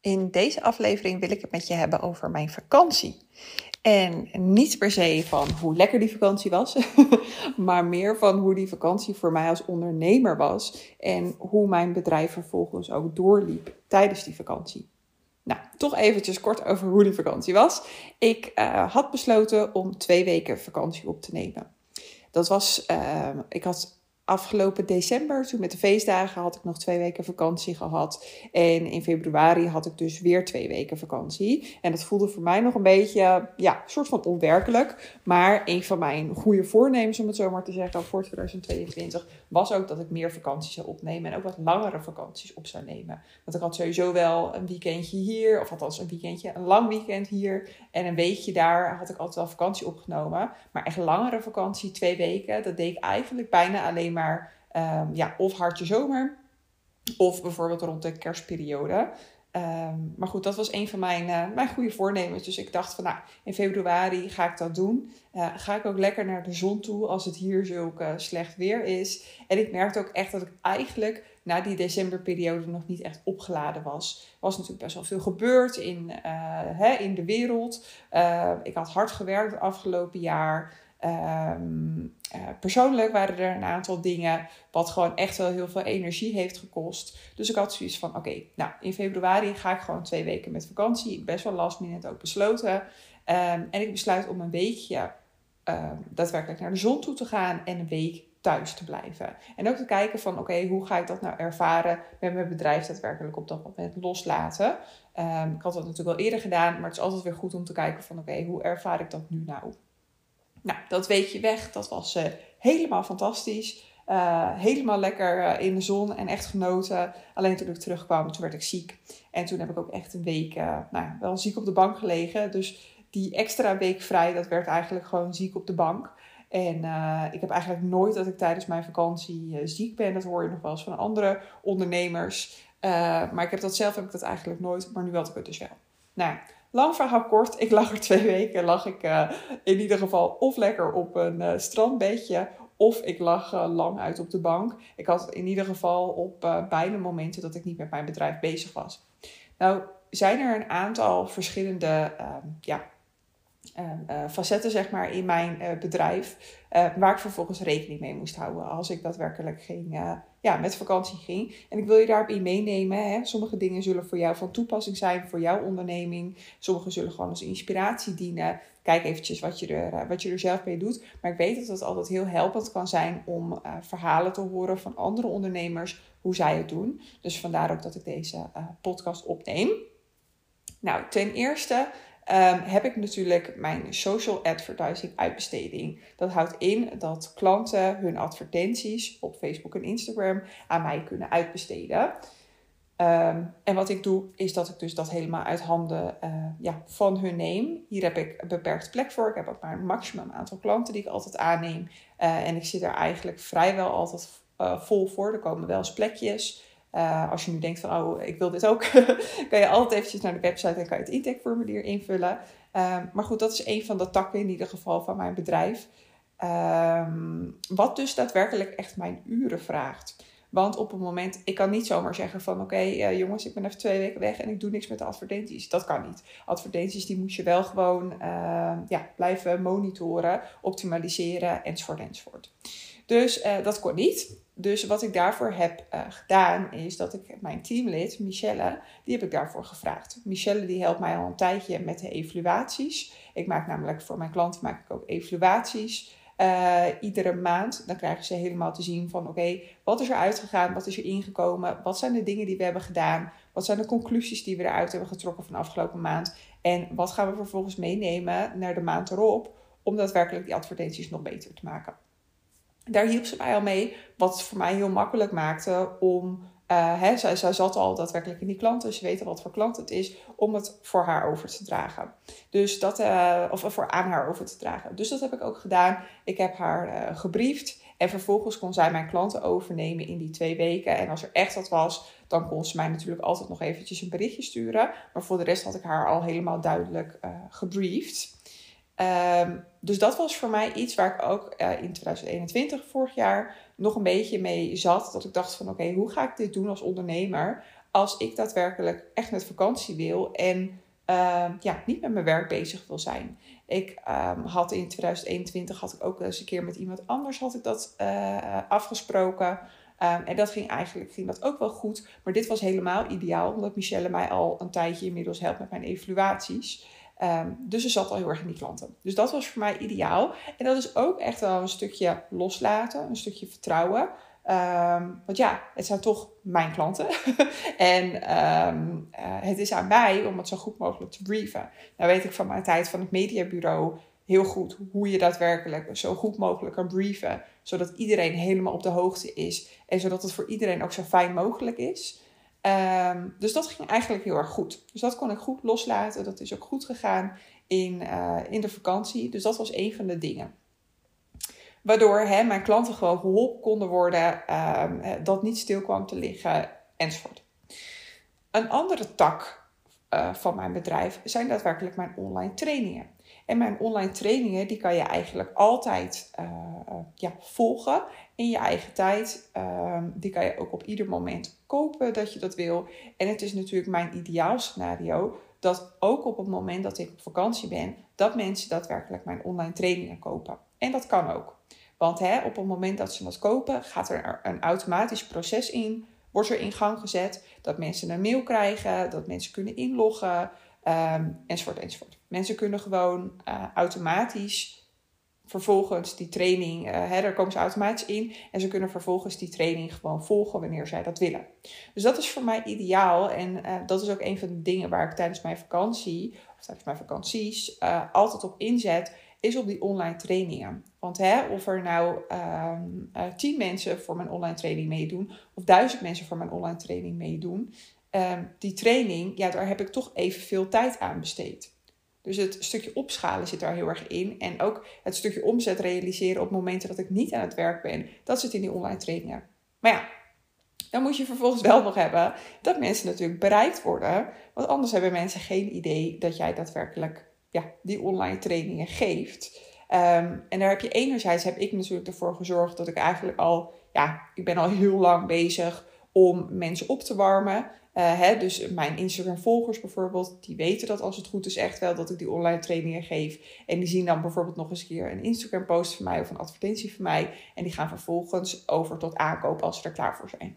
In deze aflevering wil ik het met je hebben over mijn vakantie. En niet per se van hoe lekker die vakantie was, maar meer van hoe die vakantie voor mij als ondernemer was en hoe mijn bedrijf vervolgens ook doorliep tijdens die vakantie. Nou, toch eventjes kort over hoe die vakantie was. Ik uh, had besloten om twee weken vakantie op te nemen. Dat was, uh, ik had afgelopen december, toen met de feestdagen, had ik nog twee weken vakantie gehad. En in februari had ik dus weer twee weken vakantie. En dat voelde voor mij nog een beetje, ja, soort van onwerkelijk. Maar een van mijn goede voornemens, om het zo maar te zeggen, voor 2022, was ook dat ik meer vakanties zou opnemen. En ook wat langere vakanties op zou nemen. Want ik had sowieso wel een weekendje hier, of althans een weekendje, een lang weekend hier. En een weekje daar had ik altijd wel vakantie opgenomen. Maar echt langere vakantie, twee weken, dat deed ik eigenlijk bijna alleen maar maar um, ja, of hartje zomer. Of bijvoorbeeld rond de kerstperiode. Ehm, maar goed, dat was een van mijn, uh, mijn goede voornemens. Dus ik dacht van nou, in februari ga ik dat doen. Uh, ga ik ook lekker naar de zon toe als het hier zulk uh, slecht weer is. En ik merkte ook echt dat ik eigenlijk na die decemberperiode nog niet echt opgeladen was. Er was natuurlijk best wel veel gebeurd in, hè, in de wereld. ik had hard gewerkt het afgelopen jaar. Uh, persoonlijk waren er een aantal dingen wat gewoon echt wel heel veel energie heeft gekost. Dus ik had zoiets van: oké, nou in februari ga ik gewoon twee weken met vakantie. Best wel last minute ook besloten. Um, en ik besluit om een weekje um, daadwerkelijk naar de zon toe te gaan en een week thuis te blijven. En ook te kijken van oké, hoe ga ik dat nou ervaren met mijn bedrijf daadwerkelijk op dat moment loslaten. Um, ik had dat natuurlijk al eerder gedaan, maar het is altijd weer goed om te kijken van oké, hoe ervaar ik dat nu nou? Nou, dat weekje weg, dat was uh, helemaal fantastisch. Uh, helemaal lekker uh, in de zon en echt genoten. Alleen toen ik terugkwam, toen werd ik ziek. En toen heb ik ook echt een week nou, wel ziek op de bank gelegen. Dus die extra week vrij, dat werd eigenlijk gewoon ziek op de bank. En ik heb eigenlijk nooit dat ik tijdens mijn vakantie ziek ben. Dat hoor je nog wel eens van andere ondernemers. maar ik heb dat zelf heb ik dat eigenlijk nooit. Maar nu had ik het dus wel. Nou, Lang verhaal kort, ik lag er twee weken, lag ik uh, in ieder geval of lekker op een uh, strandbedje, of ik lag uh, lang uit op de bank. Ik had in ieder geval op beide momenten dat ik niet met mijn bedrijf bezig was. Nou, zijn er een aantal verschillende ehm, ja, uh, facetten zeg maar, in mijn uh, bedrijf. waar ik vervolgens rekening mee moest houden als ik daadwerkelijk ging, ja, met vakantie ging. En ik wil je daarop in meenemen. Hè. Sommige dingen zullen voor jou van toepassing zijn voor jouw onderneming. Sommige zullen gewoon als inspiratie dienen. Kijk eventjes wat je er, wat je er zelf mee doet. Maar ik weet dat het altijd heel helpend kan zijn om verhalen te horen van andere ondernemers. Hoe zij het doen. Dus vandaar ook dat ik deze podcast opneem. Nou, ten eerste um, heb ik natuurlijk mijn social advertising uitbesteding. Dat houdt in dat klanten hun advertenties op Facebook en Instagram aan mij kunnen uitbesteden. Um, en wat ik doe, is dat ik dus dat helemaal uit handen uh, ja, van hun neem. Hier heb ik een beperkt plek voor. Ik heb ook maar een maximum aantal klanten die ik altijd aanneem. Uh, en ik zit er eigenlijk vrijwel altijd uh, vol voor. Er komen wel eens plekjes. Uh, als je nu denkt van, oh, ik wil dit ook, kan je altijd eventjes naar de website en kan je het intakeformulier invullen. Uh, maar goed, dat is een van de takken in ieder geval van mijn bedrijf. Um, wat dus daadwerkelijk echt mijn uren vraagt. Want op het moment, ik kan niet zomaar zeggen van oké uh, jongens, ik ben even twee weken weg en ik doe niks met de advertenties. Dat kan niet. Advertenties die moet je wel gewoon ja, blijven monitoren, optimaliseren enzovoort enzovoort. Dus dat kon niet. Dus wat ik daarvoor heb uh, gedaan is dat ik mijn teamlid, Michelle, die heb ik daarvoor gevraagd. Michelle die helpt mij al een tijdje met de evaluaties. Ik maak namelijk voor mijn klanten maak ik ook evaluaties. Uh, iedere maand dan krijgen ze helemaal te zien van oké, wat is er uitgegaan, wat is er ingekomen, wat zijn de dingen die we hebben gedaan, wat zijn de conclusies die we eruit hebben getrokken van de afgelopen maand en wat gaan we vervolgens meenemen naar de maand erop om daadwerkelijk die advertenties nog beter te maken daar hielp ze mij al mee. Wat voor mij heel makkelijk maakte om. Uh, hè, zij, zij zat al daadwerkelijk in die klanten, ze weten wat voor klant het is, om het voor haar over te dragen. Dus dat, uh, of voor aan haar over te dragen. Dus dat heb ik ook gedaan. Ik heb haar uh, gebriefd en vervolgens kon zij mijn klanten overnemen in die twee weken. En als er echt wat was, dan kon ze mij natuurlijk altijd nog eventjes een berichtje sturen. Maar voor de rest had ik haar al helemaal duidelijk gebriefd. Um, dus dat was voor mij iets waar ik ook in 2021, vorig jaar, nog een beetje mee zat. Dat ik dacht van oké, hoe ga ik dit doen als ondernemer als ik daadwerkelijk echt met vakantie wil en uh, ja, niet met mijn werk bezig wil zijn. Ik um, had in 2021 had ik ook eens een keer met iemand anders had ik dat uh, afgesproken. En dat ging eigenlijk ging dat ook wel goed. Maar dit was helemaal ideaal, omdat Michelle mij al een tijdje inmiddels helpt met mijn evaluaties. Um, dus ze zat al heel erg in die klanten. Dus dat was voor mij ideaal. En dat is ook echt wel een stukje loslaten, een stukje vertrouwen. Um, want ja, het zijn toch mijn klanten. en um, uh, het is aan mij om het zo goed mogelijk te brieven. Nou weet ik van mijn tijd van het mediabureau heel goed hoe je daadwerkelijk zo goed mogelijk kan brieven. Zodat iedereen helemaal op de hoogte is. En zodat het voor iedereen ook zo fijn mogelijk is. Um, dus dat ging eigenlijk heel erg goed. Dus dat kon ik goed loslaten. Dat is ook goed gegaan in, uh, in de vakantie. Dus dat was een van de dingen. Waardoor mijn klanten gewoon geholpen konden worden, um, dat niet stil kwam te liggen enzovoort. Een andere tak uh, van mijn bedrijf zijn daadwerkelijk mijn online trainingen. En mijn online trainingen, die kan je eigenlijk altijd uh, ja, volgen in je eigen tijd. Um, die kan je ook op ieder moment kopen dat je dat wil. En het is natuurlijk mijn ideaal scenario dat ook op het moment dat ik op vakantie ben, dat mensen daadwerkelijk mijn online trainingen kopen. En dat kan ook. Want hè, op het moment dat ze dat kopen, gaat er een automatisch proces in, wordt er in gang gezet dat mensen een mail krijgen, dat mensen kunnen inloggen, um, enzovoort, enzovoort. Mensen kunnen gewoon uh, automatisch vervolgens die training, uh, hè, daar komen ze automatisch in en ze kunnen vervolgens die training gewoon volgen wanneer zij dat willen. Dus dat is voor mij ideaal en uh, dat is ook een van de dingen waar ik tijdens mijn vakantie, of tijdens mijn vakanties, altijd op inzet, is op die online trainingen. Want hè, of er nou um, tien mensen voor mijn online training meedoen of duizend mensen voor mijn online training meedoen, um, die training, ja, daar heb ik toch evenveel tijd aan besteed. Dus het stukje opschalen zit daar heel erg in. En ook het stukje omzet realiseren op momenten dat ik niet aan het werk ben. Dat zit in die online trainingen. Maar ja, dan moet je vervolgens wel nog hebben dat mensen natuurlijk bereikt worden. Want anders hebben mensen geen idee dat jij daadwerkelijk ja, die online trainingen geeft. Um, en daar heb je enerzijds heb ik natuurlijk ervoor gezorgd dat ik eigenlijk al, ja, ik ben al heel lang bezig om mensen op te warmen. Uh, hè, dus mijn Instagram-volgers bijvoorbeeld, die weten dat als het goed is echt wel dat ik die online trainingen geef. En die zien dan bijvoorbeeld nog eens een keer een Instagram-post van mij of een advertentie van mij. En die gaan vervolgens over tot aankoop als ze er klaar voor zijn.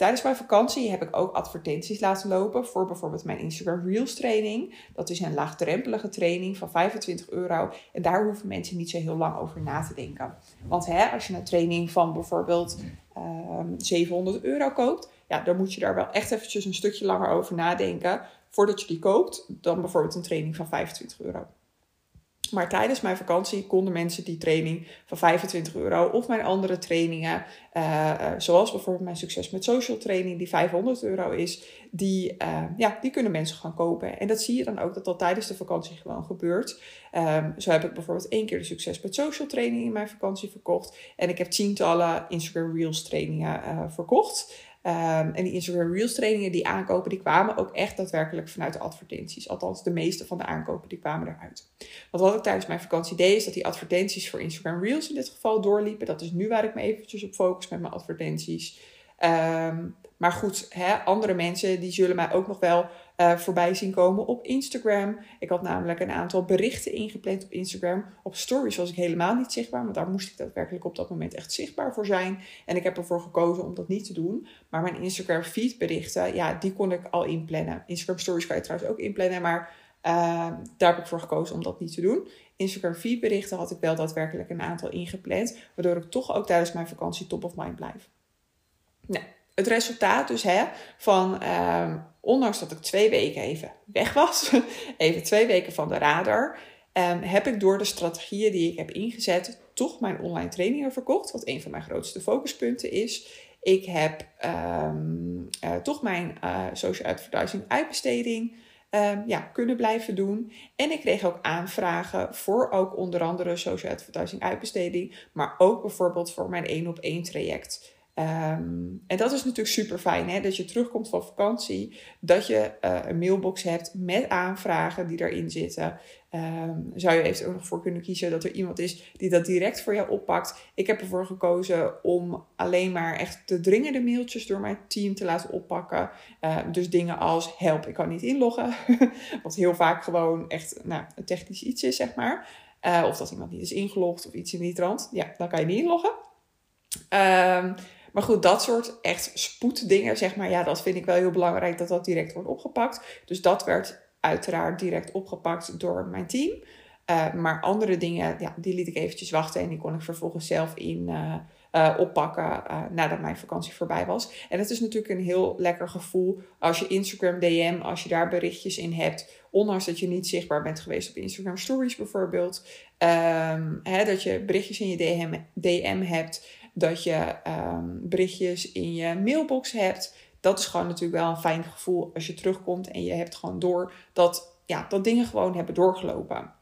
Tijdens mijn vakantie heb ik ook advertenties laten lopen voor bijvoorbeeld mijn Instagram Reels training. Dat is een laagdrempelige training van 25 euro. En daar hoeven mensen niet zo heel lang over na te denken. Want hè, als je een training van bijvoorbeeld um, 700 euro koopt, ja, dan moet je daar wel echt eventjes een stukje langer over nadenken voordat je die koopt dan bijvoorbeeld een training van 25 euro. Maar tijdens mijn vakantie konden mensen die training van 25 euro of mijn andere trainingen, uh, zoals bijvoorbeeld mijn succes met social training, die 500 euro is, die, uh, ja, die kunnen mensen gaan kopen. En dat zie je dan ook dat dat tijdens de vakantie gewoon gebeurt. Um, zo heb ik bijvoorbeeld één keer de succes met social training in mijn vakantie verkocht. En ik heb tientallen Instagram Reels trainingen verkocht. Um, en die Instagram Reels trainingen, die aankopen, die kwamen ook echt daadwerkelijk vanuit de advertenties. Althans, de meeste van de aankopen, die kwamen eruit. Want wat ik tijdens mijn vakantie deed, is dat die advertenties voor Instagram Reels in dit geval doorliepen. Dat is nu waar ik me eventjes op focus met mijn advertenties. Um, maar goed, hè, andere mensen die zullen mij ook nog wel uh, voorbij zien komen op Instagram. Ik had namelijk een aantal berichten ingepland op Instagram. Op stories was ik helemaal niet zichtbaar, maar daar moest ik daadwerkelijk op dat moment echt zichtbaar voor zijn. En ik heb ervoor gekozen om dat niet te doen. Maar mijn Instagram feed berichten, ja, die kon ik al inplannen. Instagram stories kan je trouwens ook inplannen, maar uh, daar heb ik voor gekozen om dat niet te doen. Instagram feed berichten had ik wel daadwerkelijk een aantal ingepland, waardoor ik toch ook tijdens mijn vakantie top of mind blijf. Nou, het resultaat dus hè, van, uh, ondanks dat ik twee weken even weg was, even twee weken van de radar, um, heb ik door de strategieën die ik heb ingezet toch mijn online trainingen verkocht, wat een van mijn grootste focuspunten is. Ik heb um, uh, toch mijn uh, social advertising uitbesteding ja, kunnen blijven doen. En ik kreeg ook aanvragen voor ook onder andere social advertising uitbesteding, maar ook bijvoorbeeld voor mijn één op één traject. Ehm, en dat is natuurlijk super fijn, hè? dat je terugkomt van vakantie, dat je uh, een mailbox hebt met aanvragen die erin zitten. Um, zou je even ook nog voor kunnen kiezen dat er iemand is die dat direct voor jou oppakt. Ik heb ervoor gekozen om alleen maar echt de dringende mailtjes door mijn team te laten oppakken. Uh, dus dingen als help, ik kan niet inloggen. Wat heel vaak gewoon echt nou, een technisch iets is, zeg maar. Uh, of dat iemand niet is ingelogd of iets in die trant. Ja, dan kan je niet inloggen. Um, maar goed, dat soort echt spoeddingen, zeg maar, ja, dat vind ik wel heel belangrijk dat dat direct wordt opgepakt. Dus dat werd uiteraard direct opgepakt door mijn team. Uh, maar andere dingen, ja, die liet ik eventjes wachten en die kon ik vervolgens zelf in uh, uh, oppakken nadat mijn vakantie voorbij was. En het is natuurlijk een heel lekker gevoel als je Instagram DM, als je daar berichtjes in hebt, ondanks dat je niet zichtbaar bent geweest op Instagram Stories bijvoorbeeld. Um, hè, dat je berichtjes in je DM, DM hebt dat je um, berichtjes in je mailbox hebt. Dat is gewoon natuurlijk wel een fijn gevoel als je terugkomt en je hebt gewoon door dat, ja, dat dingen gewoon hebben doorgelopen.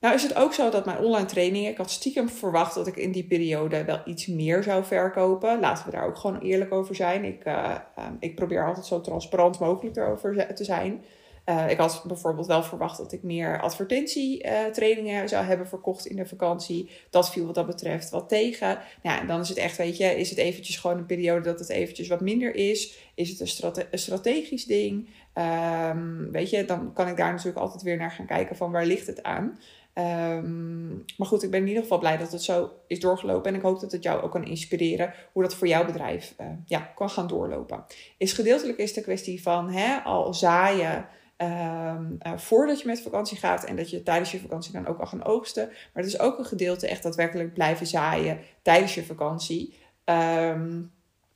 Nou is het ook zo dat mijn online trainingen, ik had stiekem verwacht dat ik in die periode wel iets meer zou verkopen. Laten we daar ook gewoon eerlijk over zijn. Ik, uh, um, ik probeer altijd zo transparant mogelijk erover te zijn. Uh, ik had bijvoorbeeld wel verwacht dat ik meer advertentietrainingen zou hebben verkocht in de vakantie. Dat viel wat dat betreft wat tegen. En dan is het echt, weet je, is het eventjes gewoon een periode dat het eventjes wat minder is? Is het een, strate een strategisch ding? Um, weet je, dan kan ik daar natuurlijk altijd weer naar gaan kijken van waar ligt het aan. Um, maar goed, ik ben in ieder geval blij dat het zo is doorgelopen. En ik hoop dat het jou ook kan inspireren hoe dat voor jouw bedrijf uh, ja, kan gaan doorlopen. Is gedeeltelijk is de kwestie van hè, al zaaien. Um, uh, voordat je met vakantie gaat en dat je tijdens je vakantie dan ook al gaan oogsten. Maar het is ook een gedeelte echt daadwerkelijk blijven zaaien tijdens je vakantie. Um,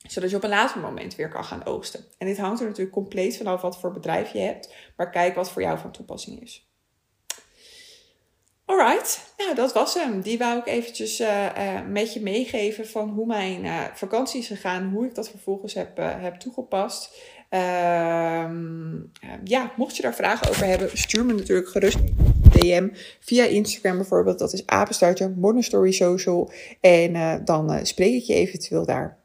zodat je op een later moment weer kan gaan oogsten. En dit hangt er natuurlijk compleet vanaf wat voor bedrijf je hebt. Maar kijk wat voor jou van toepassing is. Alright, nou dat was hem. Die wou ik eventjes uh, uh, met je meegeven van hoe mijn uh, vakantie is gegaan, hoe ik dat vervolgens heb, heb toegepast. Ehm, ja, mocht je daar vragen over hebben, stuur me natuurlijk gerust DM via Instagram bijvoorbeeld. Dat is apenstaartje Modern Story Social. En dan spreek ik je eventueel daar.